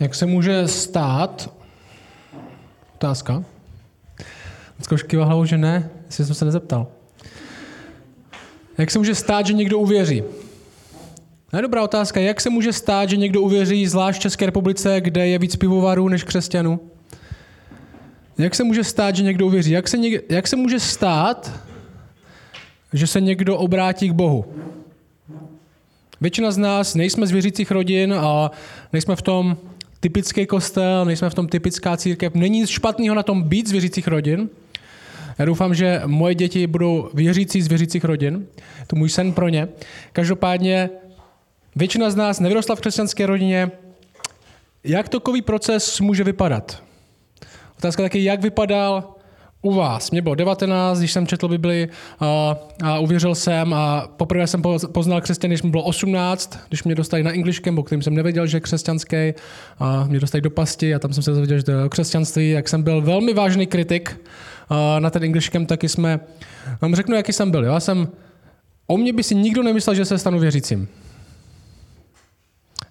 Jak se může stát, otázka, už kývá hlavou, že ne, jestli jsem se nezeptal. Jak se může stát, že někdo uvěří? Je dobrá otázka. Jak se může stát, že někdo uvěří, zvlášť v České republice, kde je víc pivovarů než křesťanů? Jak se může stát, že někdo uvěří? Jak se, něk, jak se může stát, že se někdo obrátí k Bohu? Většina z nás nejsme z věřících rodin a nejsme v tom typický kostel, nejsme v tom typická církev. Není nic špatného na tom být z věřících rodin. Já doufám, že moje děti budou věřící z věřících rodin. To můj sen pro ně. Každopádně většina z nás nevyrostla v křesťanské rodině. Jak takový proces může vypadat? Otázka taky, jak vypadal u vás. Mě bylo 19, když jsem četl Bibli a, a uvěřil jsem a poprvé jsem poznal křesťany, když mi bylo 18, když mě dostali na English Camp, o kterým jsem nevěděl, že je křesťanský a mě dostali do pasti a tam jsem se dozvěděl, že to je křesťanství, jak jsem byl velmi vážný kritik a na ten English Camp, taky jsme, vám řeknu, jaký jsem byl. Já jsem, o mě by si nikdo nemyslel, že se stanu věřícím.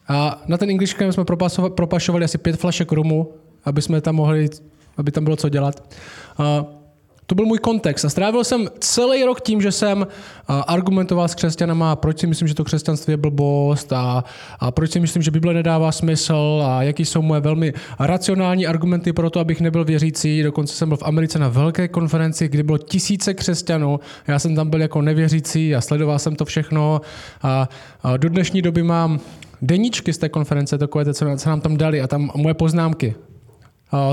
A na ten English Camp jsme propašovali asi pět flašek rumu, aby jsme tam mohli aby tam bylo co dělat. A to byl můj kontext. A strávil jsem celý rok tím, že jsem argumentoval s křesťanama, proč si myslím, že to křesťanství je blbost a, a proč si myslím, že Bible nedává smysl a jaký jsou moje velmi racionální argumenty pro to, abych nebyl věřící. Dokonce jsem byl v Americe na velké konferenci, kdy bylo tisíce křesťanů. Já jsem tam byl jako nevěřící a sledoval jsem to všechno. A, a do dnešní doby mám deníčky z té konference, takové, co nám tam dali a tam moje poznámky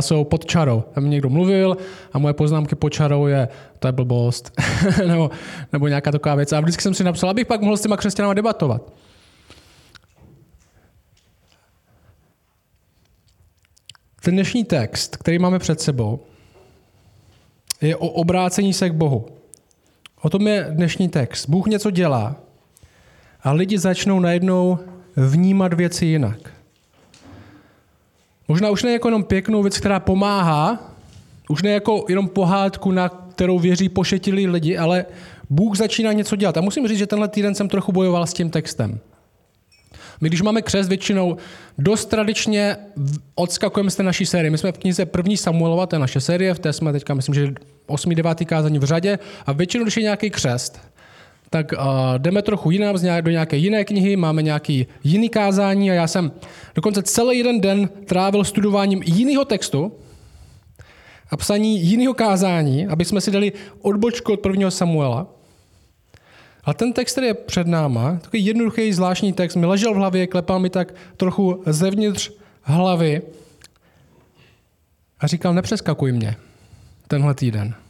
jsou pod čarou. Tam někdo mluvil a moje poznámky pod čarou je, to je blbost, nebo, nebo nějaká taková věc. A vždycky jsem si napsal, abych pak mohl s těma křesťanama debatovat. Ten dnešní text, který máme před sebou, je o obrácení se k Bohu. O tom je dnešní text. Bůh něco dělá a lidi začnou najednou vnímat věci jinak. Možná už ne jako jenom pěknou věc, která pomáhá, už ne jako jenom pohádku, na kterou věří pošetilí lidi, ale Bůh začíná něco dělat. A musím říct, že tenhle týden jsem trochu bojoval s tím textem. My, když máme křest, většinou dost tradičně odskakujeme z té naší série. My jsme v knize první Samuelova, to je naše série, v té jsme teďka, myslím, že 8. 9. kázání v řadě. A většinou, když je nějaký křest, tak uh, jdeme trochu jinam, do nějaké jiné knihy, máme nějaký jiný kázání a já jsem dokonce celý jeden den trávil studováním jiného textu a psaní jiného kázání, aby jsme si dali odbočku od prvního Samuela. A ten text, který je před náma, takový jednoduchý, zvláštní text, mi ležel v hlavě, klepal mi tak trochu zevnitř hlavy a říkal, nepřeskakuj mě tenhle týden.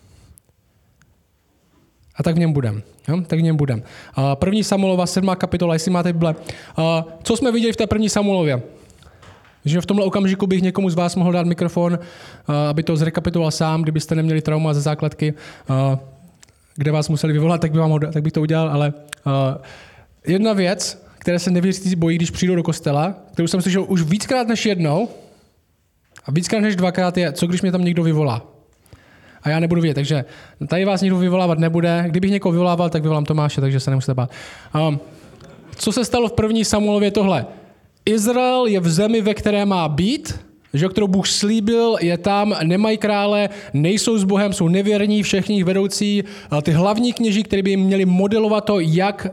A tak v něm budem. Jo? Tak v něm budem. A první Samuelova, sedmá kapitola, jestli máte Bible. A co jsme viděli v té první Samuelově? Že v tomhle okamžiku bych někomu z vás mohl dát mikrofon, aby to zrekapituloval sám, kdybyste neměli trauma ze základky, kde vás museli vyvolat, tak, by vám, tak bych to udělal, ale jedna věc, které se nevěřící bojí, když přijdou do kostela, kterou jsem slyšel už víckrát než jednou, a víckrát než dvakrát je, co když mě tam někdo vyvolá a já nebudu vědět. Takže tady vás nikdo vyvolávat nebude. Kdybych někoho vyvolával, tak vyvolám Tomáše, takže se nemusíte bát. Um, co se stalo v první Samuelově tohle? Izrael je v zemi, ve které má být, že kterou Bůh slíbil, je tam, nemají krále, nejsou s Bohem, jsou nevěrní, všichni vedoucí, ty hlavní kněží, kteří by jim měli modelovat to, jak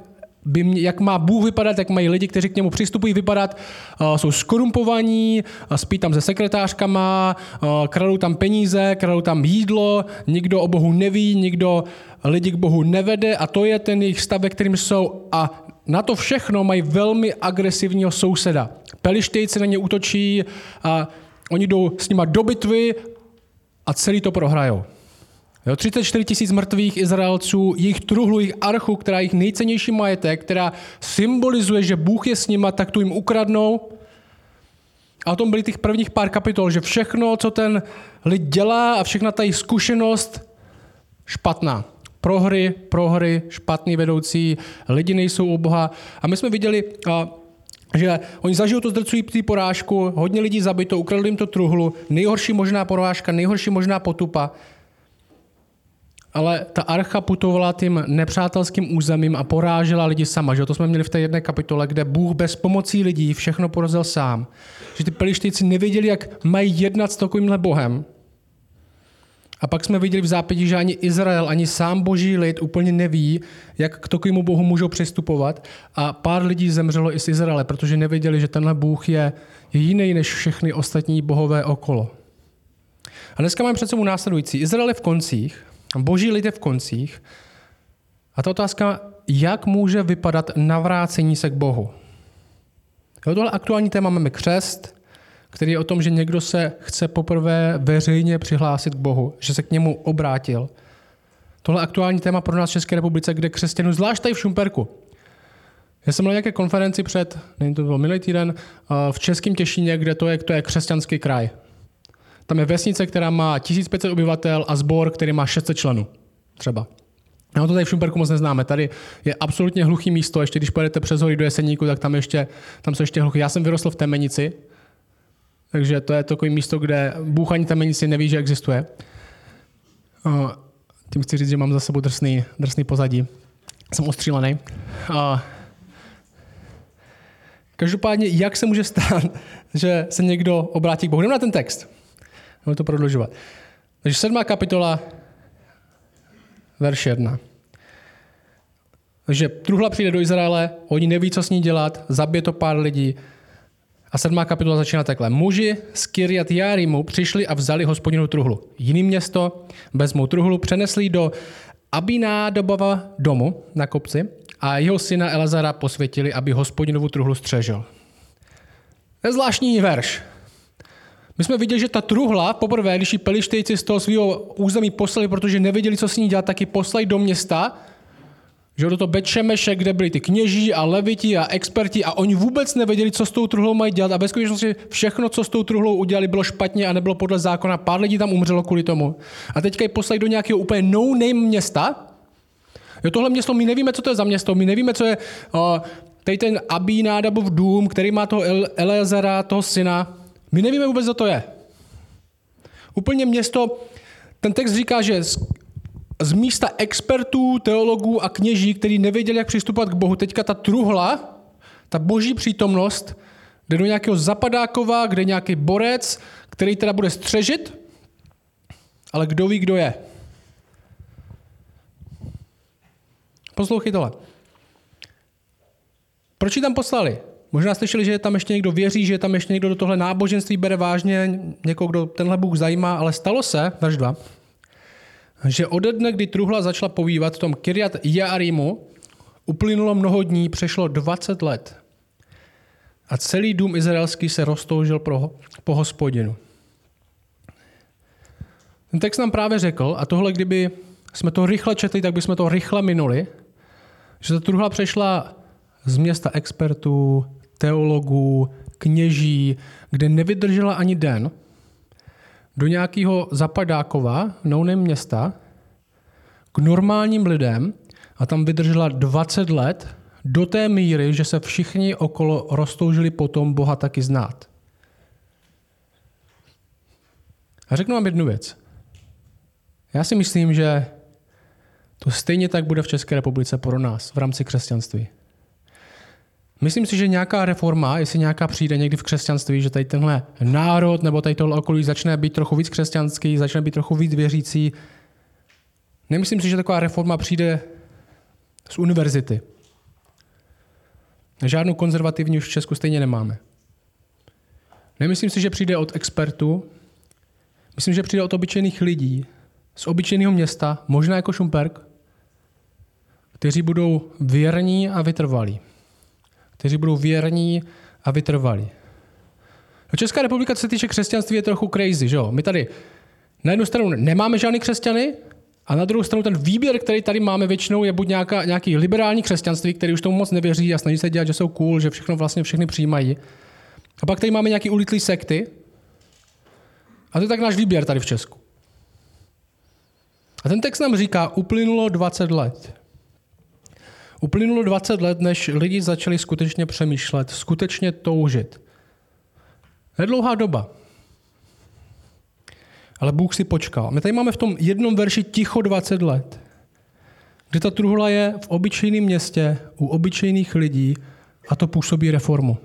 by mě, jak má Bůh vypadat, jak mají lidi, kteří k němu přistupují vypadat, uh, jsou skorumpovaní, uh, spí tam se sekretářkama, uh, kradou tam peníze, kradou tam jídlo, nikdo o Bohu neví, nikdo lidi k Bohu nevede a to je ten jejich stav, ve kterým jsou a na to všechno mají velmi agresivního souseda. Pelištejci na ně útočí a oni jdou s nima do bitvy a celý to prohrajou. Jo, 34 tisíc mrtvých Izraelců, jejich truhlu, jejich archu, která je jejich nejcennější majetek, která symbolizuje, že Bůh je s nima, tak tu jim ukradnou. A o tom byly těch prvních pár kapitol, že všechno, co ten lid dělá a všechna ta jejich zkušenost, špatná. Prohry, prohry, špatný vedoucí, lidi nejsou u Boha. A my jsme viděli, že oni zažijou to zdrcující porážku, hodně lidí zabito, ukradli jim to truhlu, nejhorší možná porážka, nejhorší možná potupa. Ale ta archa putovala tím nepřátelským územím a porážela lidi sama. Že? To jsme měli v té jedné kapitole, kde Bůh bez pomocí lidí všechno porazil sám. Že ty pelištejci nevěděli, jak mají jednat s takovýmhle Bohem. A pak jsme viděli v zápětí, že ani Izrael, ani sám boží lid úplně neví, jak k takovému Bohu můžou přistupovat. A pár lidí zemřelo i z Izraele, protože nevěděli, že tenhle Bůh je, je jiný než všechny ostatní bohové okolo. A dneska máme před sebou následující. Izrael je v koncích, boží lid je v koncích. A ta otázka, jak může vypadat navrácení se k Bohu. Jo, tohle aktuální téma máme křest, který je o tom, že někdo se chce poprvé veřejně přihlásit k Bohu, že se k němu obrátil. Tohle aktuální téma pro nás v České republice, kde křesťanů, zvlášť tady v Šumperku. Já jsem na nějaké konferenci před, nevím, to byl minulý týden, v Českém Těšíně, kde to je, to je křesťanský kraj. Tam je vesnice, která má 1500 obyvatel a sbor, který má 600 členů. Třeba. No to tady v Šumperku moc neznáme. Tady je absolutně hluchý místo. Ještě když pojedete přes hory do Jeseníku, tak tam, ještě, tam jsou ještě hluchý. Já jsem vyrostl v Temenici, takže to je takové místo, kde Bůh ani temenici neví, že existuje. Tím chci říct, že mám za sebou drsný, drsný pozadí. Jsem ostřílený. Každopádně, jak se může stát, že se někdo obrátí k Bohu? Jdeme na ten text. Můžeme to prodlužovat. Takže sedmá kapitola, verš jedna. Takže truhla přijde do Izraele, oni neví, co s ní dělat, zabije to pár lidí, a sedmá kapitola začíná takhle. Muži z Kirjat Jarimu přišli a vzali hospodinu truhlu. Jiný město vezmou truhlu, přenesli do Abinádobova domu na kopci a jeho syna Elazara posvětili, aby hospodinovu truhlu střežil. To je zvláštní verš. My jsme viděli, že ta truhla, poprvé, když ji pelištejci z toho svého území poslali, protože nevěděli, co s ní dělat, tak ji poslali do města, že do toho Bečemeše, kde byli ty kněží a leviti a experti a oni vůbec nevěděli, co s tou truhlou mají dělat a ve skutečnosti všechno, co s tou truhlou udělali, bylo špatně a nebylo podle zákona. Pár lidí tam umřelo kvůli tomu. A teďka ji poslali do nějakého úplně no-name města. Jo, tohle město, my nevíme, co to je za město, my nevíme, co je uh, tady ten Abí Nádabov dům, který má toho Eleazara, toho syna. My nevíme vůbec, co to je. Úplně město, ten text říká, že z místa expertů, teologů a kněží, kteří nevěděli, jak přistupovat k Bohu, teďka ta truhla, ta boží přítomnost, jde do nějakého zapadákova, kde nějaký borec, který teda bude střežit, ale kdo ví, kdo je. Poslouchej tohle. Proč ji tam poslali? Možná slyšeli, že tam ještě někdo věří, že tam ještě někdo do tohle náboženství bere vážně, někoho, kdo tenhle Bůh zajímá, ale stalo se, verš 2, že ode dne, kdy truhla začala povývat v tom Kiryat Jarimu, uplynulo mnoho dní, přešlo 20 let. A celý dům izraelský se roztoužil pro, po hospodinu. Ten text nám právě řekl, a tohle kdyby jsme to rychle četli, tak bychom to rychle minuli, že ta truhla přešla z města expertů, teologů, kněží, kde nevydržela ani den, do nějakého zapadákova, no města, k normálním lidem a tam vydržela 20 let do té míry, že se všichni okolo roztoužili potom Boha taky znát. A řeknu vám jednu věc. Já si myslím, že to stejně tak bude v České republice pro nás v rámci křesťanství. Myslím si, že nějaká reforma, jestli nějaká přijde někdy v křesťanství, že tady tenhle národ nebo tady tohle okolí začne být trochu víc křesťanský, začne být trochu víc věřící, nemyslím si, že taková reforma přijde z univerzity. Žádnou konzervativní už v Česku stejně nemáme. Nemyslím si, že přijde od expertů, myslím, že přijde od obyčejných lidí z obyčejného města, možná jako Šumperk, kteří budou věrní a vytrvalí kteří budou věrní a vytrvalí. No, Česká republika, co se týče křesťanství, je trochu crazy. Že jo? My tady na jednu stranu nemáme žádný křesťany, a na druhou stranu ten výběr, který tady máme většinou, je buď nějaká, nějaký liberální křesťanství, který už tomu moc nevěří a snaží se dělat, že jsou cool, že všechno vlastně všechny přijímají. A pak tady máme nějaký ulitlý sekty. A to je tak náš výběr tady v Česku. A ten text nám říká, uplynulo 20 let. Uplynulo 20 let, než lidi začali skutečně přemýšlet, skutečně toužit. Nedlouhá doba. Ale Bůh si počkal. My tady máme v tom jednom verši ticho 20 let, kde ta truhla je v obyčejném městě, u obyčejných lidí a to působí reformu.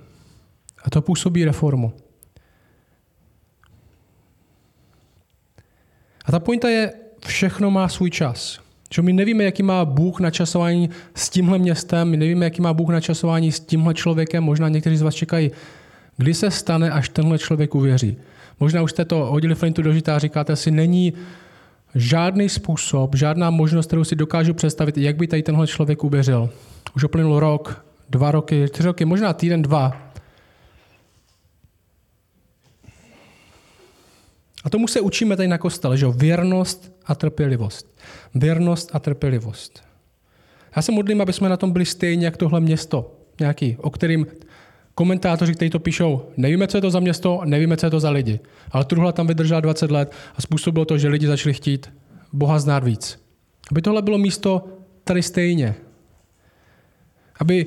A to působí reformu. A ta pointa je, všechno má svůj čas. Že my nevíme, jaký má Bůh načasování s tímhle městem, my nevíme, jaký má Bůh načasování s tímhle člověkem, možná někteří z vás čekají, kdy se stane, až tenhle člověk uvěří. Možná už jste to hodili flintu do žita a říkáte si, není žádný způsob, žádná možnost, kterou si dokážu představit, jak by tady tenhle člověk uvěřil. Už uplynul rok, dva roky, tři roky, možná týden, dva. A tomu se učíme tady na kostele, že jo? Věrnost a trpělivost. Věrnost a trpělivost. Já se modlím, aby jsme na tom byli stejně jak tohle město, nějaký, o kterým komentátoři, kteří to píšou, nevíme, co je to za město, nevíme, co je to za lidi. Ale truhla tam vydržela 20 let a způsobilo to, že lidi začali chtít Boha znát víc. Aby tohle bylo místo tady stejně. Aby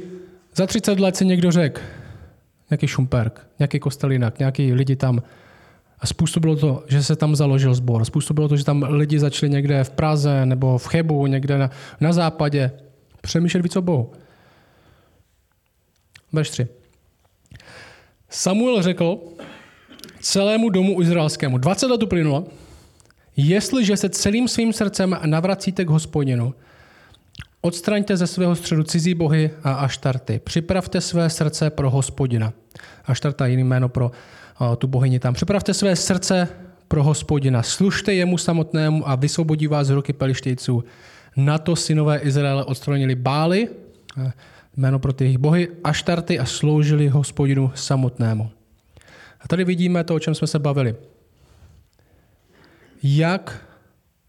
za 30 let si někdo řekl, nějaký šumperk, nějaký kostelinak, nějaký lidi tam a způsobilo to, že se tam založil sbor. Způsobilo to, že tam lidi začali někde v Praze nebo v Chebu, někde na, na západě přemýšlet víc o Bohu. Verš 3. Samuel řekl celému domu izraelskému, 20 let uplynulo, jestliže se celým svým srdcem navracíte k hospodinu, odstraňte ze svého středu cizí bohy a aštarty. Připravte své srdce pro hospodina. Aštarta je jiný jméno pro tu bohyni tam. Připravte své srdce pro hospodina, služte jemu samotnému a vysvobodí vás z ruky pelištejců. Na to synové Izraele odstranili bály, eh, jméno pro ty jejich bohy, aštarty a sloužili hospodinu samotnému. A tady vidíme to, o čem jsme se bavili. Jak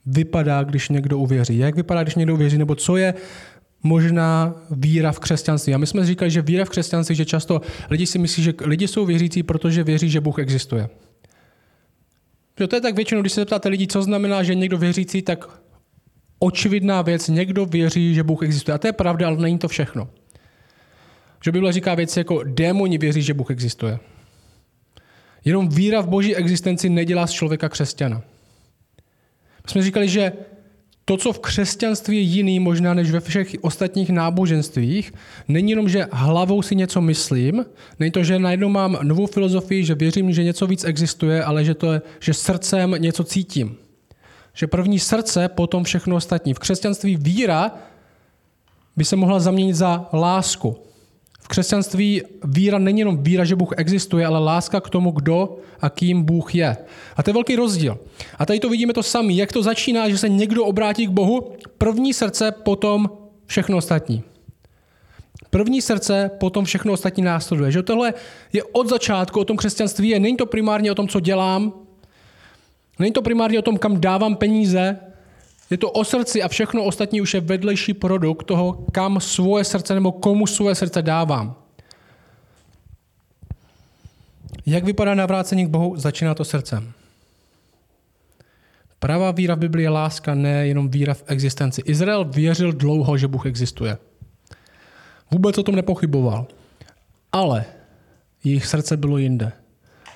vypadá, když někdo uvěří? Jak vypadá, když někdo uvěří? Nebo co je možná víra v křesťanství. A my jsme říkali, že víra v křesťanství, že často lidi si myslí, že lidi jsou věřící, protože věří, že Bůh existuje. Že to je tak většinou, když se zeptáte lidí, co znamená, že někdo věřící, tak očividná věc, někdo věří, že Bůh existuje. A to je pravda, ale není to všechno. Že Bible říká věci jako démoni věří, že Bůh existuje. Jenom víra v boží existenci nedělá z člověka křesťana. My jsme říkali, že to, co v křesťanství je jiný možná než ve všech ostatních náboženstvích, není jenom, že hlavou si něco myslím, není to, že najednou mám novou filozofii, že věřím, že něco víc existuje, ale že, to je, že srdcem něco cítím. Že první srdce, potom všechno ostatní. V křesťanství víra by se mohla zaměnit za lásku. Křesťanství víra není jenom víra, že Bůh existuje, ale láska k tomu, kdo a kým Bůh je. A to je velký rozdíl. A tady to vidíme to samé, jak to začíná, že se někdo obrátí k Bohu, první srdce, potom všechno ostatní. První srdce, potom všechno ostatní následuje. Že tohle je od začátku o tom křesťanství. Je. Není to primárně o tom, co dělám, není to primárně o tom, kam dávám peníze, je to o srdci a všechno ostatní už je vedlejší produkt toho, kam svoje srdce nebo komu svoje srdce dávám. Jak vypadá navrácení k Bohu? Začíná to srdcem. Pravá víra v Biblii je láska, ne jenom víra v existenci. Izrael věřil dlouho, že Bůh existuje. Vůbec o tom nepochyboval. Ale jejich srdce bylo jinde.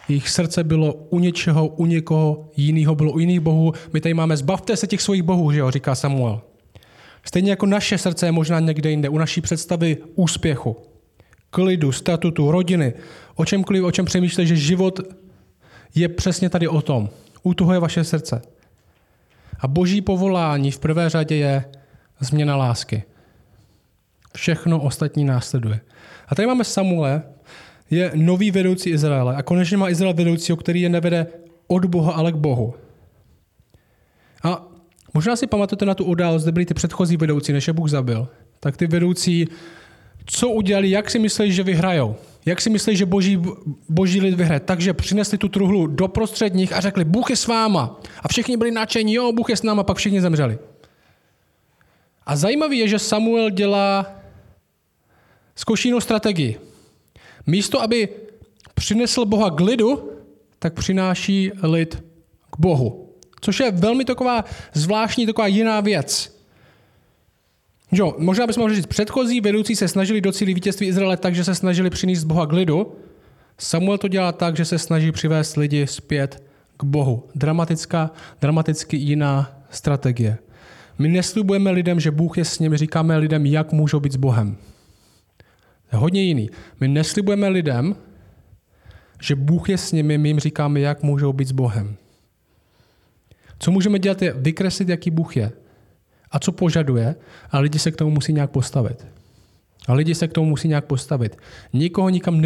Jejich srdce bylo u něčeho, u někoho jiného, bylo u jiných bohů. My tady máme, zbavte se těch svých bohů, že jo, říká Samuel. Stejně jako naše srdce je možná někde jinde, u naší představy úspěchu, klidu, statutu, rodiny, o čemkoliv, o čem přemýšlíte, že život je přesně tady o tom. U toho je vaše srdce. A boží povolání v prvé řadě je změna lásky. Všechno ostatní následuje. A tady máme Samuele, je nový vedoucí Izraele. A konečně má Izrael vedoucího, který je nevede od Boha, ale k Bohu. A možná si pamatujete na tu událost, kde byli ty předchozí vedoucí, než je Bůh zabil. Tak ty vedoucí, co udělali, jak si mysleli, že vyhrajou? Jak si mysleli, že boží, boží lid vyhraje? Takže přinesli tu truhlu do prostředních a řekli, Bůh je s váma. A všichni byli nadšení, jo, Bůh je s náma, pak všichni zemřeli. A zajímavé je, že Samuel dělá zkoušenou strategii. Místo, aby přinesl Boha k lidu, tak přináší lid k Bohu. Což je velmi taková zvláštní, taková jiná věc. Jo, možná bychom mohli říct, předchozí vedoucí se snažili docílit vítězství Izraele tak, že se snažili přinést Boha k lidu. Samuel to dělá tak, že se snaží přivést lidi zpět k Bohu. Dramatická, dramaticky jiná strategie. My neslibujeme lidem, že Bůh je s nimi, říkáme lidem, jak můžou být s Bohem. Hodně jiný. My neslibujeme lidem, že Bůh je s nimi, my jim říkáme, jak můžou být s Bohem. Co můžeme dělat, je vykreslit, jaký Bůh je a co požaduje, a lidi se k tomu musí nějak postavit. A lidi se k tomu musí nějak postavit. Nikoho nikam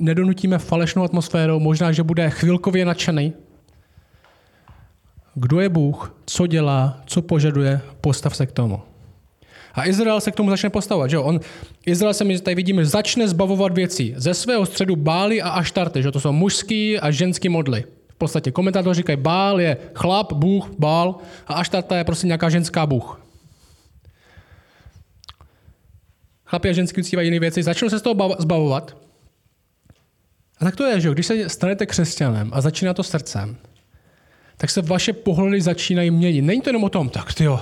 nedonutíme falešnou atmosférou, možná, že bude chvilkově nadšený. Kdo je Bůh, co dělá, co požaduje, postav se k tomu. A Izrael se k tomu začne postavovat. Že On, Izrael se mi tady vidíme, začne zbavovat věcí. Ze svého středu Bály a Aštarty, že to jsou mužský a ženský modly. V podstatě komentátoři říkají, Bál je chlap, Bůh, Bál a Aštarta je prostě nějaká ženská Bůh. Chlapi a ženský uctívají jiné věci, začnou se z toho zbavovat. A tak to je, že když se stanete křesťanem a začíná to srdcem, tak se vaše pohledy začínají měnit. Není to jenom o tom, tak ty jo,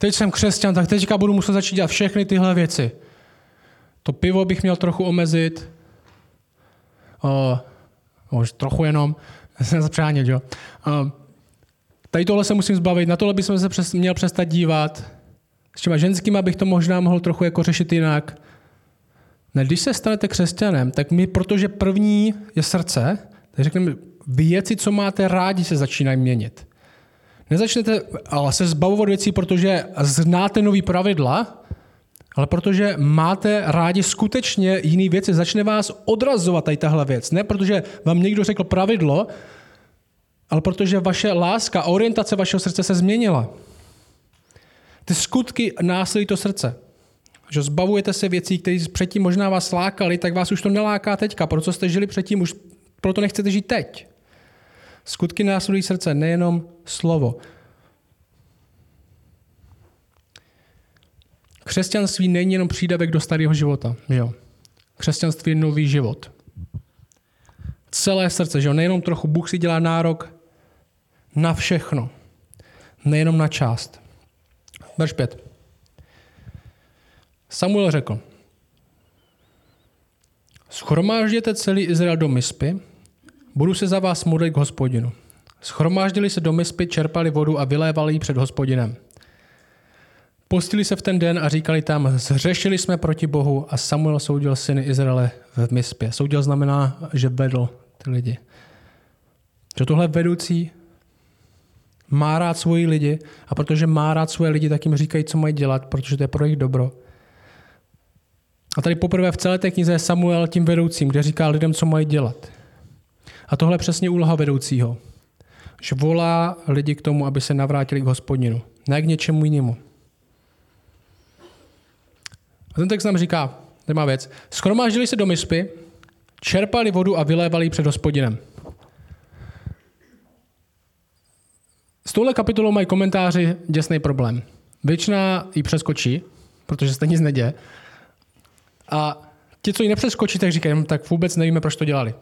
teď jsem křesťan, tak teďka budu muset začít dělat všechny tyhle věci. To pivo bych měl trochu omezit, o, možná trochu jenom, jsem zapřánit, jo. O, tady tohle se musím zbavit, na tohle bychom se přes, měl přestat dívat. S těma ženskýma bych to možná mohl trochu jako řešit jinak. Ne, když se stanete křesťanem, tak my, protože první je srdce, tak řekneme, věci, co máte rádi, se začínají měnit. Nezačnete se zbavovat věcí, protože znáte nový pravidla, ale protože máte rádi skutečně jiné věci, začne vás odrazovat tady tahle věc. Ne protože vám někdo řekl pravidlo, ale protože vaše láska a orientace vašeho srdce se změnila. Ty skutky následují to srdce. Že zbavujete se věcí, které předtím možná vás lákali, tak vás už to neláká teďka. Proto jste žili předtím, už proto nechcete žít teď. Skutky následují srdce, nejenom slovo. Křesťanství není jenom přídavek do starého života. Jo? Křesťanství je nový život. Celé srdce, že jo? nejenom trochu. Bůh si dělá nárok na všechno. Nejenom na část. Verš 5. Samuel řekl, schromážděte celý Izrael do Mispy Budu se za vás modlit k hospodinu. Schromáždili se do mispy, čerpali vodu a vylévali ji před hospodinem. Postili se v ten den a říkali tam, zřešili jsme proti Bohu a Samuel soudil syny Izraele v mispě. Soudil znamená, že vedl ty lidi. Že tohle vedoucí má rád svoji lidi a protože má rád svoje lidi, tak jim říkají, co mají dělat, protože to je pro jejich dobro. A tady poprvé v celé té knize je Samuel tím vedoucím, kde říká lidem, co mají dělat. A tohle je přesně úloha vedoucího. Že volá lidi k tomu, aby se navrátili k hospodinu. Ne k něčemu jinému. A ten text nám říká, to má věc, schromáždili se do mispy, čerpali vodu a vylévali ji před hospodinem. S touhle kapitolou mají komentáři děsný problém. Většina ji přeskočí, protože se nic neděje. A ti, co ji nepřeskočí, tak říkají, no, tak vůbec nevíme, proč to dělali.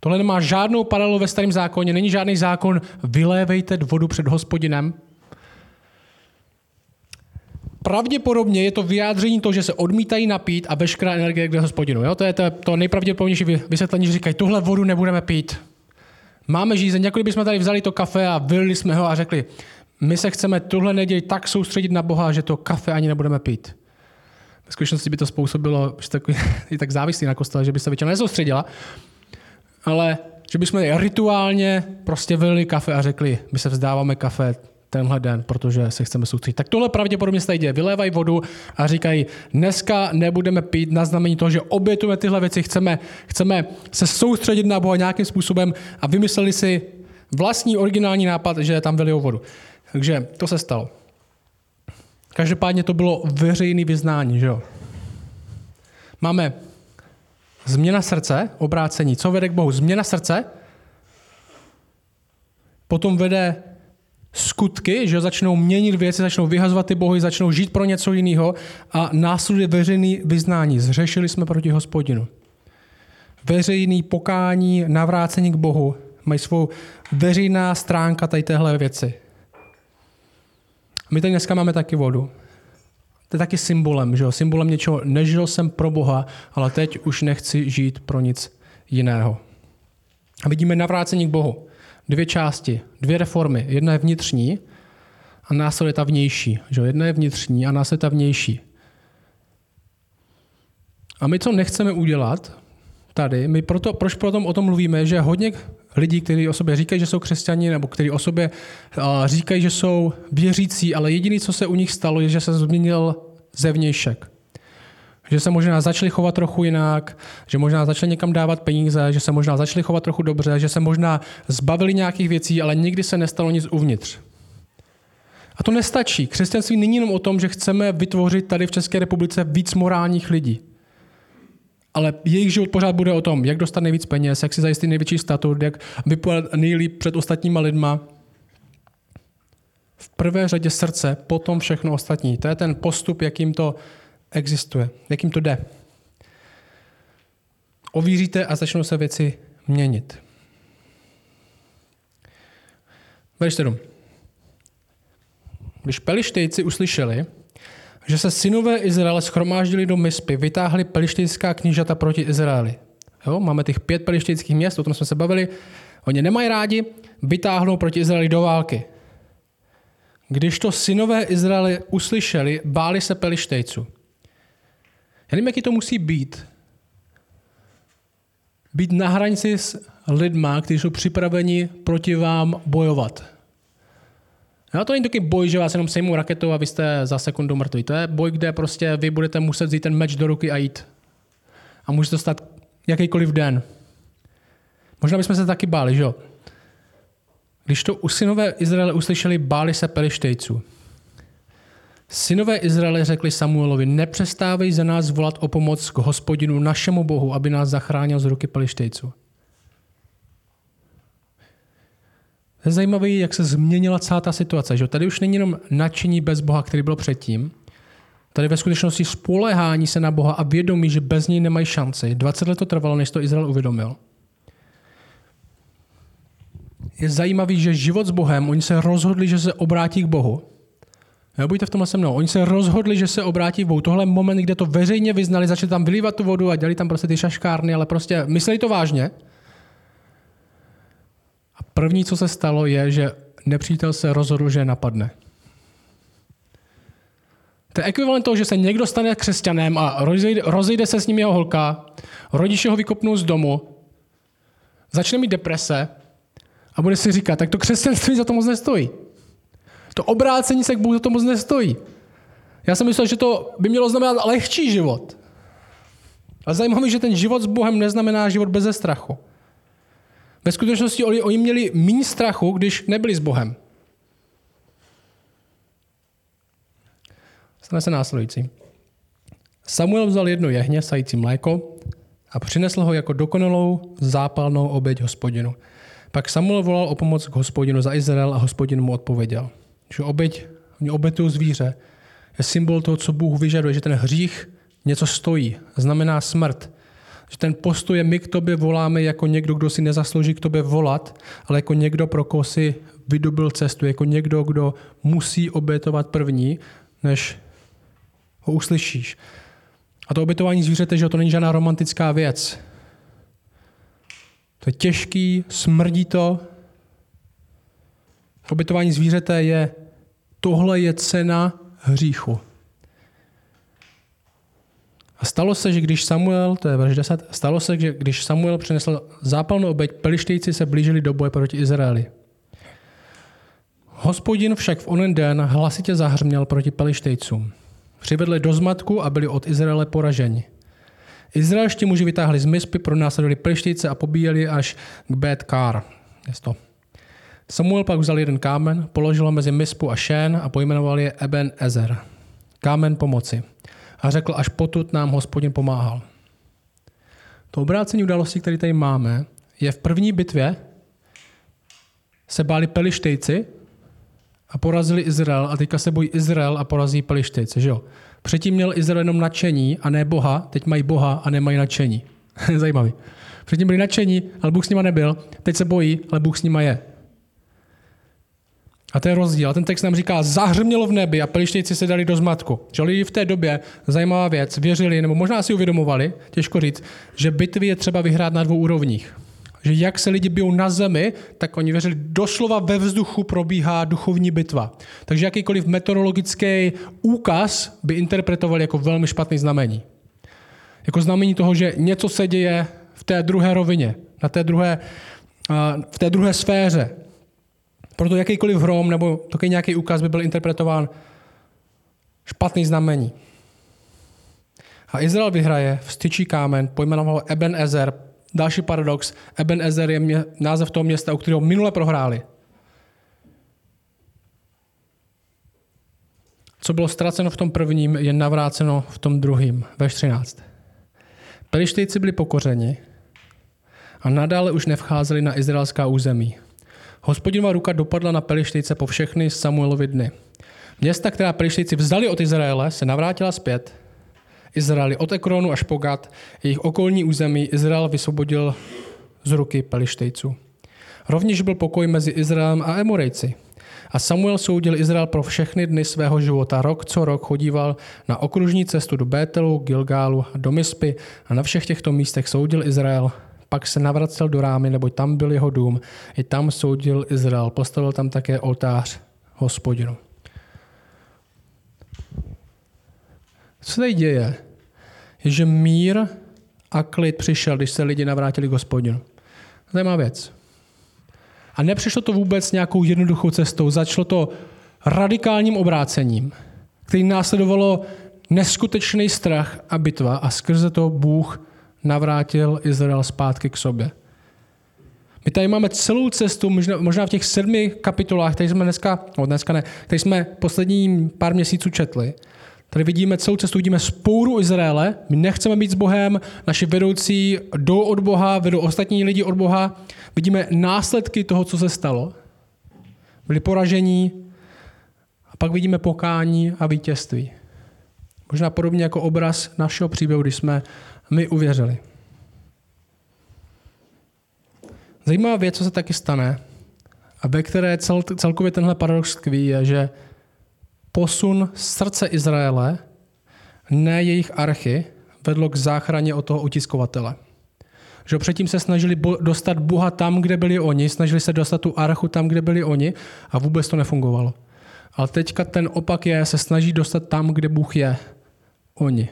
Tohle nemá žádnou paralelu ve starém zákoně, není žádný zákon, vylévejte vodu před hospodinem. Pravděpodobně je to vyjádření toho, že se odmítají napít a veškerá energie k hospodinu. Jo? To je to, to nejpravděpodobnější vysvětlení, že říkají, tuhle vodu nebudeme pít. Máme žízeň, jako bychom tady vzali to kafe a vylili jsme ho a řekli, my se chceme tuhle neděli tak soustředit na Boha, že to kafe ani nebudeme pít. V skutečnosti by to způsobilo, že je tak závislý na kostele, že by se většina nesoustředila ale že bychom rituálně prostě vylili kafe a řekli, my se vzdáváme kafe tenhle den, protože se chceme soustředit. Tak tohle pravděpodobně se děje. Vylévají vodu a říkají, dneska nebudeme pít na znamení toho, že obětujeme tyhle věci, chceme, chceme se soustředit na Boha nějakým způsobem a vymysleli si vlastní originální nápad, že tam vylijou vodu. Takže to se stalo. Každopádně to bylo veřejný vyznání, že jo? Máme Změna srdce, obrácení. Co vede k Bohu? Změna srdce. Potom vede skutky, že začnou měnit věci, začnou vyhazovat ty bohy, začnou žít pro něco jiného a následuje veřejný vyznání. Zřešili jsme proti hospodinu. Veřejný pokání, navrácení k Bohu mají svou veřejná stránka tady téhle věci. My tady dneska máme taky vodu. To je taky symbolem, že jo? symbolem něčeho, nežil jsem pro Boha, ale teď už nechci žít pro nic jiného. A vidíme navrácení k Bohu. dvě části, dvě reformy. Jedna je vnitřní a následuje ta vnější. Že? Jedna je vnitřní a následuje ta vnější. A my, co nechceme udělat tady, my proto, proč potom o tom mluvíme, že hodně lidí, kteří o sobě říkají, že jsou křesťani, nebo kteří o sobě říkají, že jsou věřící, ale jediné, co se u nich stalo, je, že se změnil zevnějšek. Že se možná začali chovat trochu jinak, že možná začali někam dávat peníze, že se možná začali chovat trochu dobře, že se možná zbavili nějakých věcí, ale nikdy se nestalo nic uvnitř. A to nestačí. Křesťanství není jenom o tom, že chceme vytvořit tady v České republice víc morálních lidí. Ale jejich život pořád bude o tom, jak dostat nejvíc peněz, jak si zajistit největší statut, jak vypadat nejlíp před ostatníma lidma. V prvé řadě srdce, potom všechno ostatní. To je ten postup, jakým to existuje, jakým to jde. Ovíříte a začnou se věci měnit. Verš 7. Když pelištejci uslyšeli, že se synové Izraele schromáždili do Mispy, vytáhli pelištejská knížata proti Izraeli. Jo, máme těch pět pelištejských měst, o tom jsme se bavili. Oni nemají rádi, vytáhnou proti Izraeli do války. Když to synové Izraele uslyšeli, báli se pelištejců. Já nevím, jaký to musí být. Být na hranici s lidma, kteří jsou připraveni proti vám bojovat. No to není taky boj, že vás jenom sejmou raketou a vy jste za sekundu mrtví. To je boj, kde prostě vy budete muset vzít ten meč do ruky a jít. A může to stát jakýkoliv den. Možná bychom se taky báli, že jo? Když to u synové Izraele uslyšeli, báli se pelištejců. Synové Izraele řekli Samuelovi, nepřestávej za nás volat o pomoc k hospodinu, našemu bohu, aby nás zachránil z ruky pelištejců. Je zajímavé, jak se změnila celá ta situace. Že? Tady už není jenom nadšení bez Boha, který byl předtím. Tady ve skutečnosti spolehání se na Boha a vědomí, že bez něj nemají šanci. 20 let to trvalo, než to Izrael uvědomil. Je zajímavý, že život s Bohem, oni se rozhodli, že se obrátí k Bohu. Buďte v tomhle se mnou. Oni se rozhodli, že se obrátí Bohu. Tohle moment, kde to veřejně vyznali, začali tam vylívat tu vodu a dělali tam prostě ty šaškárny, ale prostě mysleli to vážně. První, co se stalo, je, že nepřítel se rozhodl, že napadne. To je ekvivalent toho, že se někdo stane křesťanem a rozejde, rozejde se s ním jeho holka, rodiče ho vykopnou z domu, začne mít deprese a bude si říkat, tak to křesťanství za to moc nestojí. To obrácení se k Bohu za to moc nestojí. Já jsem myslel, že to by mělo znamenat lehčí život. Ale zajímavé, že ten život s Bohem neznamená život bez strachu. Ve skutečnosti oni, oni měli méně strachu, když nebyli s Bohem. Stane se následující. Samuel vzal jedno jehně sající mléko a přinesl ho jako dokonalou zápalnou oběť hospodinu. Pak Samuel volal o pomoc k hospodinu za Izrael a hospodin mu odpověděl. Že oběť, obetují zvíře, je symbol toho, co Bůh vyžaduje, že ten hřích něco stojí, znamená smrt. Že ten postoj je, my k tobě voláme jako někdo, kdo si nezaslouží k tobě volat, ale jako někdo, pro koho si vydobil cestu, jako někdo, kdo musí obětovat první, než ho uslyšíš. A to obětování zvířete, že to není žádná romantická věc. To je těžký, smrdí to. Obětování zvířete je, tohle je cena hříchu. A stalo se, že když Samuel, to je verš 10, stalo se, že když Samuel přinesl zápalnou oběť, pelištejci se blížili do boje proti Izraeli. Hospodin však v onen den hlasitě zahřměl proti pelištejcům. Přivedli do zmatku a byli od Izraele poraženi. Izraelští muži vytáhli z Mispy, pronásledovali pelištejce a pobíjeli až k Bet Kar. Samuel pak vzal jeden kámen, položil ho mezi Mispu a Šén a pojmenoval je Eben Ezer. Kámen pomoci a řekl, až potud nám hospodin pomáhal. To obrácení událostí, které tady máme, je v první bitvě se báli pelištejci a porazili Izrael a teďka se bojí Izrael a porazí pelištejci, že jo? Předtím měl Izrael jenom nadšení a ne Boha, teď mají Boha a nemají nadšení. Zajímavý. Předtím byli nadšení, ale Bůh s nima nebyl, teď se bojí, ale Bůh s nima je. A to je rozdíl. A ten text nám říká, zahřmělo v nebi a pelištejci se dali do zmatku. Že lidi v té době, zajímavá věc, věřili, nebo možná si uvědomovali, těžko říct, že bitvy je třeba vyhrát na dvou úrovních. že jak se lidi bijou na zemi, tak oni věřili, doslova ve vzduchu probíhá duchovní bitva. Takže jakýkoliv meteorologický úkaz by interpretovali jako velmi špatný znamení. Jako znamení toho, že něco se děje v té druhé rovině, na té druhé, v té druhé sféře. Proto jakýkoliv hrom nebo taky nějaký úkaz by byl interpretován špatný znamení. A Izrael vyhraje, vstyčí kámen, pojmenoval Eben Ezer. Další paradox, Eben Ezer je mě, název toho města, u kterého minule prohráli. Co bylo ztraceno v tom prvním, je navráceno v tom druhém, ve 13. Pelištejci byli pokořeni a nadále už nevcházeli na izraelská území. Hospodinova ruka dopadla na Pelištejce po všechny Samuelovi dny. Města, která Pelištejci vzali od Izraele, se navrátila zpět. Izraeli od Ekronu až po Gad, jejich okolní území Izrael vysvobodil z ruky Pelištejců. Rovněž byl pokoj mezi Izraelem a Emorejci. A Samuel soudil Izrael pro všechny dny svého života. Rok co rok chodíval na okružní cestu do Bételu, Gilgálu a do Mispy a na všech těchto místech soudil Izrael. Pak se navracel do Rámy, neboť tam byl jeho dům. I tam soudil Izrael. Postavil tam také oltář hospodinu. Co se tady děje? Je, že mír a klid přišel, když se lidi navrátili k hospodinu. Zajímavá věc. A nepřišlo to vůbec nějakou jednoduchou cestou. Začalo to radikálním obrácením, který následovalo neskutečný strach a bitva a skrze to Bůh navrátil Izrael zpátky k sobě. My tady máme celou cestu, možná, v těch sedmi kapitolách, které jsme dneska, no dneska ne, které jsme poslední pár měsíců četli, Tady vidíme celou cestu, vidíme spouru Izraele. My nechceme být s Bohem, naši vedoucí jdou od Boha, vedou ostatní lidi od Boha. Vidíme následky toho, co se stalo. Byli poražení a pak vidíme pokání a vítězství. Možná podobně jako obraz našeho příběhu, když jsme my uvěřili. Zajímavá věc, co se taky stane, a ve které cel, celkově tenhle paradox tkví, je, že posun srdce Izraele, ne jejich archy, vedlo k záchraně od toho utiskovatele. Že předtím se snažili dostat Boha tam, kde byli oni, snažili se dostat tu archu tam, kde byli oni a vůbec to nefungovalo. Ale teďka ten opak je, se snaží dostat tam, kde Bůh je. Oni.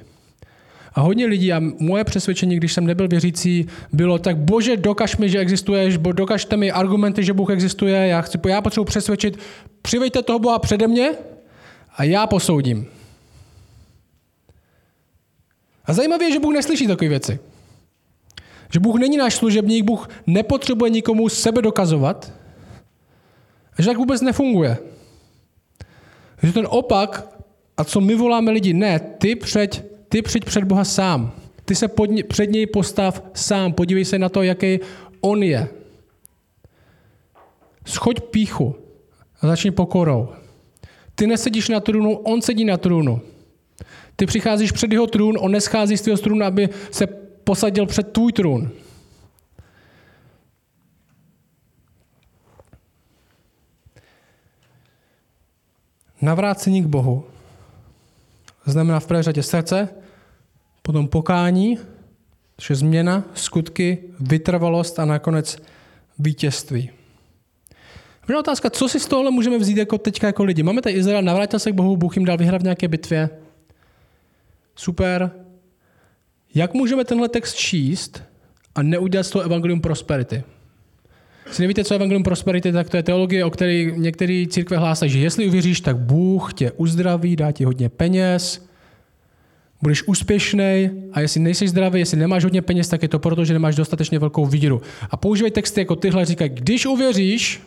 A hodně lidí, a moje přesvědčení, když jsem nebyl věřící, bylo tak, bože, dokaž mi, že existuješ, bo dokažte mi argumenty, že Bůh existuje, já, chci, já potřebuji přesvědčit, přivejte toho Boha přede mě a já posoudím. A zajímavé je, že Bůh neslyší takové věci. Že Bůh není náš služebník, Bůh nepotřebuje nikomu sebe dokazovat. Že tak vůbec nefunguje. Že ten opak, a co my voláme lidi, ne, ty přeď, ty přijď před Boha sám. Ty se pod, před něj postav sám, podívej se na to, jaký on je. Schoď píchu a začni pokorou. Ty nesedíš na trůnu, on sedí na trůnu. Ty přicházíš před jeho trůn, on neschází z tvého trůnu, aby se posadil před tvůj trůn. Navrácení k Bohu znamená v prvé řadě srdce, potom pokání, což je změna, skutky, vytrvalost a nakonec vítězství. Možná otázka, co si z tohohle můžeme vzít jako teďka jako lidi. Máme tady Izrael, navrátil se k Bohu, Bůh jim dal vyhrát v nějaké bitvě. Super. Jak můžeme tenhle text číst a neudělat z toho evangelium prosperity? Si nevíte, co je evangelium prosperity, tak to je teologie, o které některé církve hlásají, že jestli uvěříš, tak Bůh tě uzdraví, dá ti hodně peněz, budeš úspěšný a jestli nejsi zdravý, jestli nemáš hodně peněz, tak je to proto, že nemáš dostatečně velkou víru. A používají texty jako tyhle, říkají, když uvěříš,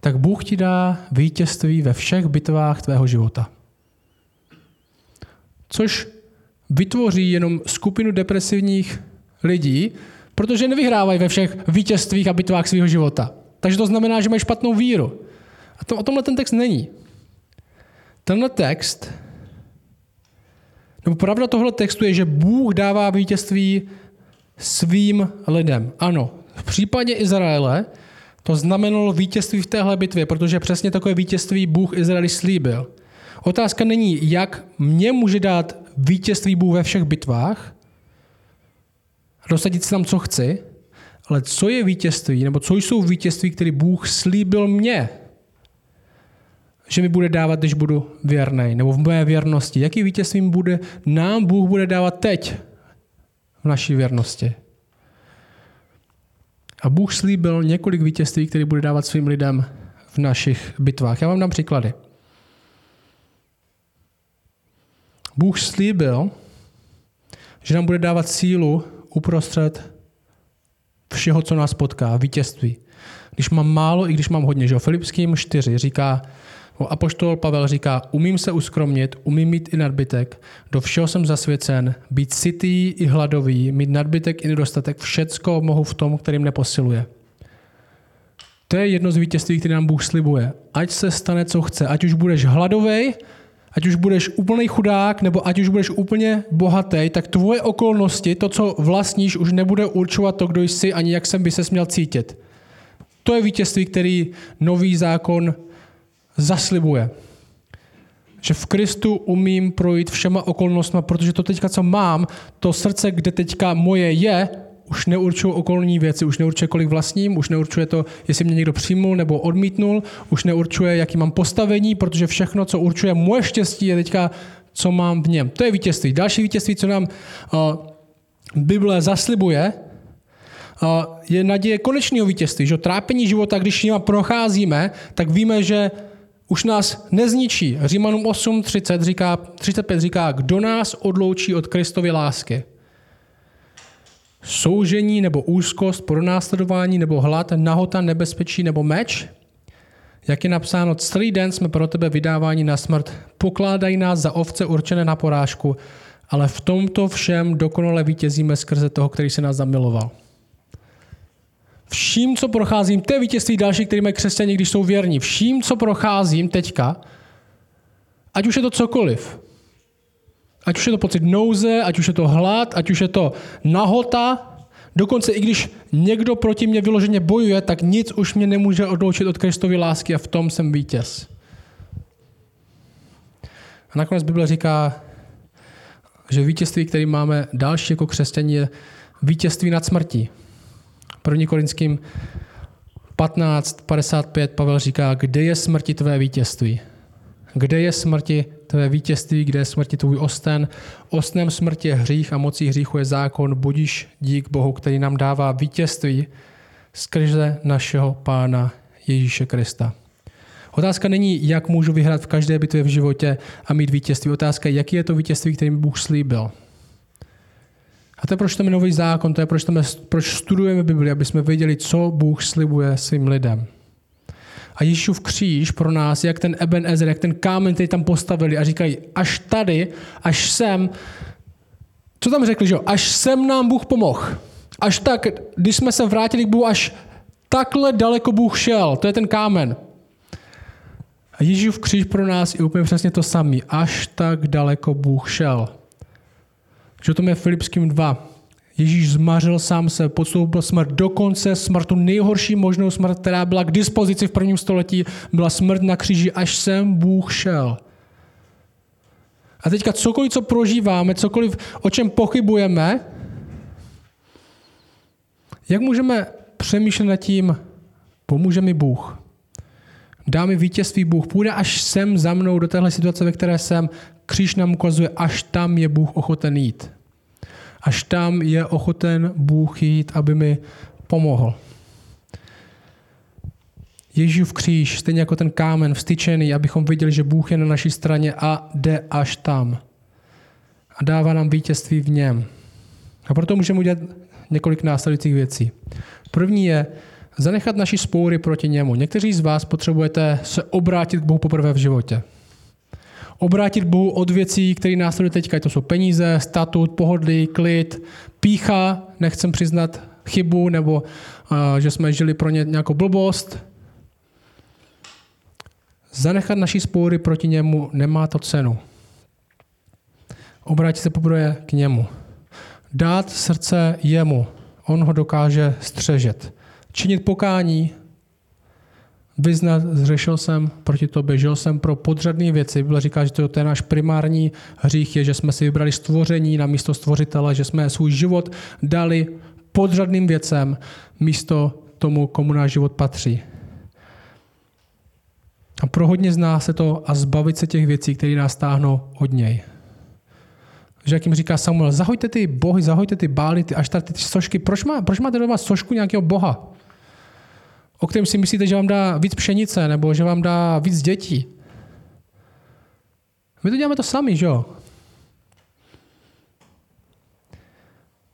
tak Bůh ti dá vítězství ve všech bitvách tvého života. Což vytvoří jenom skupinu depresivních lidí, protože nevyhrávají ve všech vítězstvích a bitvách svého života. Takže to znamená, že mají špatnou víru. A to, o tomhle ten text není. Tenhle text, nebo pravda tohle textu je, že Bůh dává vítězství svým lidem. Ano, v případě Izraele to znamenalo vítězství v téhle bitvě, protože přesně takové vítězství Bůh Izraeli slíbil. Otázka není, jak mě může dát vítězství Bůh ve všech bitvách, dosadit si tam, co chci, ale co je vítězství, nebo co jsou vítězství, které Bůh slíbil mně, že mi bude dávat, když budu věrný, nebo v mé věrnosti. Jaký vítězství bude, nám Bůh bude dávat teď v naší věrnosti. A Bůh slíbil několik vítězství, které bude dávat svým lidem v našich bitvách. Já vám dám příklady. Bůh slíbil, že nám bude dávat sílu uprostřed všeho, co nás potká, vítězství. Když mám málo, i když mám hodně. Že? Filipským 4 říká, Apoštol Pavel říká, umím se uskromnit, umím mít i nadbytek, do všeho jsem zasvěcen, být sytý i hladový, mít nadbytek i nedostatek, všecko mohu v tom, kterým neposiluje. To je jedno z vítězství, které nám Bůh slibuje. Ať se stane, co chce. Ať už budeš hladový, ať už budeš úplný chudák, nebo ať už budeš úplně bohatý, tak tvoje okolnosti, to, co vlastníš, už nebude určovat to, kdo jsi, ani jak jsem by se směl cítit. To je vítězství, který nový zákon zaslibuje. Že v Kristu umím projít všema okolnostmi, protože to teďka, co mám, to srdce, kde teďka moje je, už neurčují okolní věci, už neurčuje, kolik vlastním, už neurčuje to, jestli mě někdo přijmul nebo odmítnul, už neurčuje, jaký mám postavení, protože všechno, co určuje moje štěstí, je teďka, co mám v něm. To je vítězství. Další vítězství, co nám uh, Bible zaslibuje, uh, je naděje konečného vítězství. Že trápení života, když jim procházíme, tak víme, že už nás nezničí. Římanům 8.30 říká, 35 říká, kdo nás odloučí od Kristovy lásky soužení nebo úzkost, pronásledování nebo hlad, nahota, nebezpečí nebo meč? Jak je napsáno, celý den jsme pro tebe vydávání na smrt, pokládají nás za ovce určené na porážku, ale v tomto všem dokonale vítězíme skrze toho, který se nás zamiloval. Vším, co procházím, to je vítězství další, který mají křesťané, když jsou věrní. Vším, co procházím teďka, ať už je to cokoliv, Ať už je to pocit nouze, ať už je to hlad, ať už je to nahota, dokonce i když někdo proti mě vyloženě bojuje, tak nic už mě nemůže odloučit od Kristovy lásky a v tom jsem vítěz. A nakonec Bible říká, že vítězství, který máme další jako křesťaní, je vítězství nad smrtí. První korinským 15.55 Pavel říká, kde je smrti tvé vítězství? Kde je smrti tvé vítězství, kde je smrti tvůj osten? Ostnem smrti je hřích a mocí hříchu je zákon. Budíš dík Bohu, který nám dává vítězství skrze našeho Pána Ježíše Krista. Otázka není, jak můžu vyhrát v každé bitvě v životě a mít vítězství. Otázka je, jaký je to vítězství, který mi Bůh slíbil. To je proč tam je nový zákon, to je proč, tam je, proč studujeme Bibli, aby jsme věděli, co Bůh slibuje svým lidem a Ježíšův kříž pro nás, jak ten Eben Ezer, jak ten kámen, který tam postavili a říkají, až tady, až sem, co tam řekli, že až sem nám Bůh pomohl. Až tak, když jsme se vrátili k Bohu, až takhle daleko Bůh šel, to je ten kámen. A Ježíšův kříž pro nás je úplně přesně to samý. Až tak daleko Bůh šel. Že to je Filipským 2. Ježíš zmařil sám se, podstoupil smrt, dokonce smrt, tu nejhorší možnou smrt, která byla k dispozici v prvním století, byla smrt na kříži, až sem Bůh šel. A teďka cokoliv, co prožíváme, cokoliv, o čem pochybujeme, jak můžeme přemýšlet nad tím, pomůže mi Bůh. Dá mi vítězství Bůh. Půjde až sem za mnou do téhle situace, ve které jsem. Kříž nám ukazuje, až tam je Bůh ochoten jít až tam je ochoten Bůh jít, aby mi pomohl. Ježíšův kříž, stejně jako ten kámen vstyčený, abychom viděli, že Bůh je na naší straně a jde až tam. A dává nám vítězství v něm. A proto můžeme udělat několik následujících věcí. První je zanechat naši spoury proti němu. Někteří z vás potřebujete se obrátit k Bohu poprvé v životě obrátit Bohu od věcí, které následují teďka. To jsou peníze, statut, pohodlí, klid, pícha, nechcem přiznat chybu nebo uh, že jsme žili pro ně nějakou blbost. Zanechat naší spory proti němu nemá to cenu. Obrátit se poprvé k němu. Dát srdce jemu. On ho dokáže střežet. Činit pokání, vyznat, zřešil jsem proti tobě, žil jsem pro podřadné věci. Bible říká, že to je náš primární hřích, je, že jsme si vybrali stvoření na místo stvořitele, že jsme svůj život dali podřadným věcem místo tomu, komu náš život patří. A pro hodně z nás se to a zbavit se těch věcí, které nás táhnou od něj. Že jak jim říká Samuel, zahoďte ty bohy, zahoďte ty bály, ty až ty sošky. Proč, má, proč máte doma sošku nějakého boha? O kterém si myslíte, že vám dá víc pšenice nebo že vám dá víc dětí? My to děláme to sami, že jo?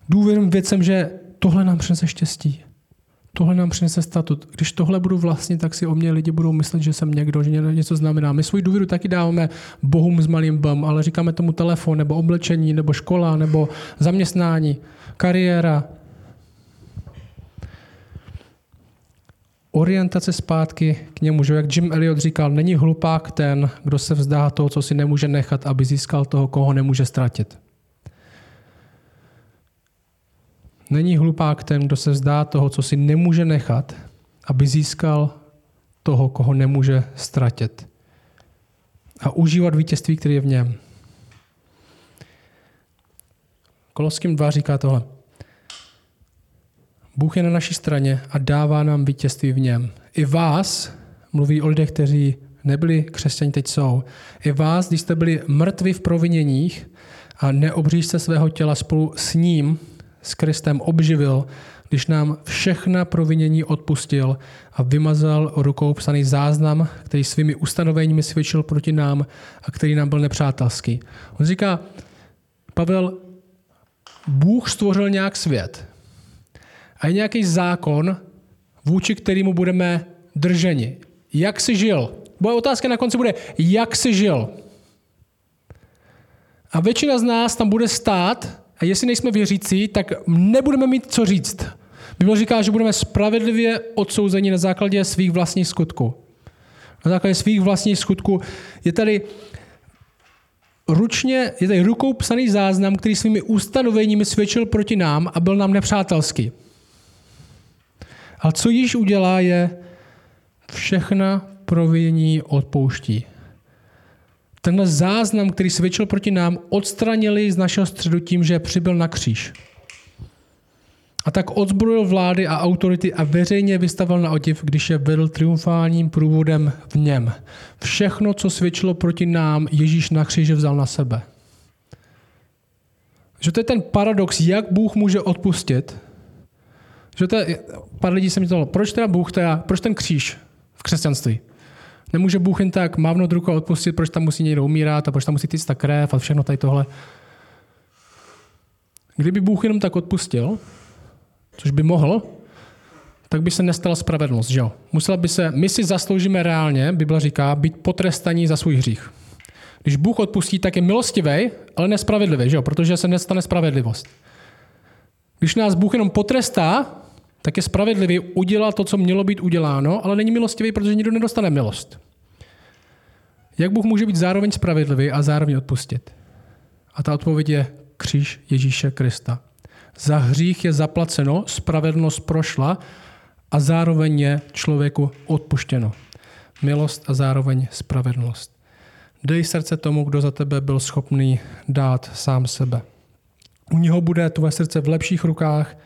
Důvěrím věcem, že tohle nám přinese štěstí. Tohle nám přinese statut. Když tohle budu vlastnit, tak si o mě lidi budou myslet, že jsem někdo, že něco znamená. My svůj důvěru taky dáváme bohům s malým bem, ale říkáme tomu telefon, nebo oblečení, nebo škola, nebo zaměstnání, kariéra. Orientace zpátky k němu, že jak Jim Elliot říkal, není hlupák ten, kdo se vzdá toho, co si nemůže nechat, aby získal toho, koho nemůže ztratit. Není hlupák ten, kdo se vzdá toho, co si nemůže nechat, aby získal toho, koho nemůže ztratit. A užívat vítězství, který je v něm. Koloským 2 říká tohle. Bůh je na naší straně a dává nám vítězství v něm. I vás, mluví o lidech, kteří nebyli křesťani, teď jsou, i vás, když jste byli mrtvi v proviněních a neobříšte svého těla spolu s ním, s Kristem obživil, když nám všechna provinění odpustil a vymazal rukou psaný záznam, který svými ustanoveními svědčil proti nám a který nám byl nepřátelský. On říká, Pavel, Bůh stvořil nějak svět a je nějaký zákon, vůči kterému budeme drženi. Jak jsi žil? Moje otázka na konci bude, jak jsi žil? A většina z nás tam bude stát a jestli nejsme věřící, tak nebudeme mít co říct. Bible říká, že budeme spravedlivě odsouzeni na základě svých vlastních skutků. Na základě svých vlastních skutků. Je tady ručně, je tady rukou psaný záznam, který svými ustanoveními svědčil proti nám a byl nám nepřátelský. Ale co již udělá, je všechna provinění odpouští tenhle záznam, který svědčil proti nám, odstranili z našeho středu tím, že přibyl na kříž. A tak odzbrojil vlády a autority a veřejně vystavil na otiv, když je vedl triumfálním průvodem v něm. Všechno, co svědčilo proti nám, Ježíš na kříži vzal na sebe. Že to je ten paradox, jak Bůh může odpustit. Že to je, pár lidí se mi to proč teda Bůh, teda, proč ten kříž v křesťanství? Nemůže Bůh jen tak mávnout ruku a odpustit, proč tam musí někdo umírat a proč tam musí týct ta krev a všechno tady tohle. Kdyby Bůh jenom tak odpustil, což by mohl, tak by se nestala spravedlnost, že jo? Musela by se, my si zasloužíme reálně, Bible říká, být potrestaní za svůj hřích. Když Bůh odpustí, tak je milostivý, ale nespravedlivý, že jo? Protože se nestane spravedlivost. Když nás Bůh jenom potrestá, tak je spravedlivý udělat to, co mělo být uděláno, ale není milostivý, protože nikdo nedostane milost. Jak Bůh může být zároveň spravedlivý a zároveň odpustit? A ta odpověď je kříž Ježíše Krista. Za hřích je zaplaceno, spravedlnost prošla a zároveň je člověku odpuštěno. Milost a zároveň spravedlnost. Dej srdce tomu, kdo za tebe byl schopný dát sám sebe. U něho bude tvoje srdce v lepších rukách,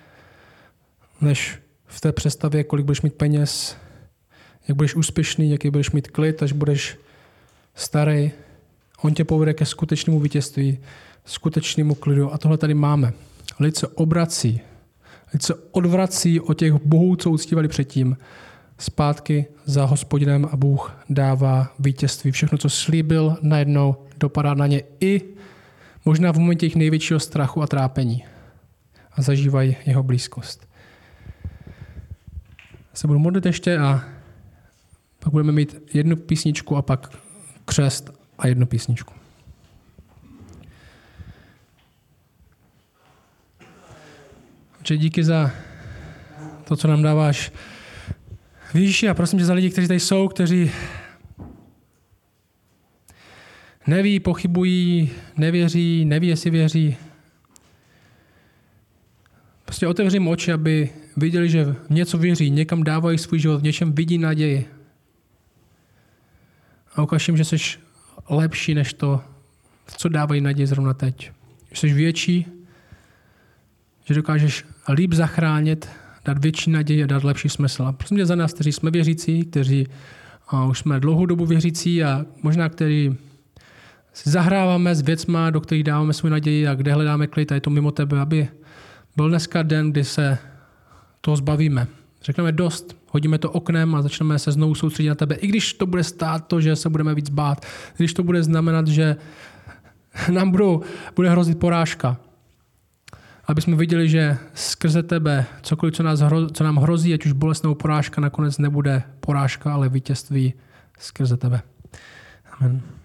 než v té představě, kolik budeš mít peněz, jak budeš úspěšný, jaký budeš mít klid, až budeš starý. On tě povede ke skutečnému vítězství, skutečnému klidu. A tohle tady máme. Lid se obrací, lid se odvrací od těch bohů, co uctívali předtím, zpátky za hospodinem a Bůh dává vítězství. Všechno, co slíbil, najednou dopadá na ně i možná v momentě jejich největšího strachu a trápení. A zažívají jeho blízkost se budu modlit ještě a pak budeme mít jednu písničku a pak křest a jednu písničku. Oče, díky za to, co nám dáváš. Víš, a prosím tě za lidi, kteří tady jsou, kteří neví, pochybují, nevěří, neví, jestli věří. Prostě otevřím oči, aby viděli, že v něco věří, někam dávají svůj život, v něčem vidí naději. A ukážím, že jsi lepší než to, co dávají naději zrovna teď. Že jsi větší, že dokážeš líp zachránit, dát větší naději a dát lepší smysl. A prosím tě za nás, kteří jsme věřící, kteří a už jsme dlouhou dobu věřící a možná kteří si zahráváme s věcma, do kterých dáváme svou naději a kde hledáme klid a je to mimo tebe, aby byl dneska den, kdy se toho zbavíme. Řekneme dost, hodíme to oknem a začneme se znovu soustředit na tebe. I když to bude stát to, že se budeme víc bát, když to bude znamenat, že nám budou, bude hrozit porážka. Aby jsme viděli, že skrze tebe cokoliv, co, nás hro, co nám hrozí, ať už bolestnou porážka, nakonec nebude porážka, ale vítězství skrze tebe. Amen.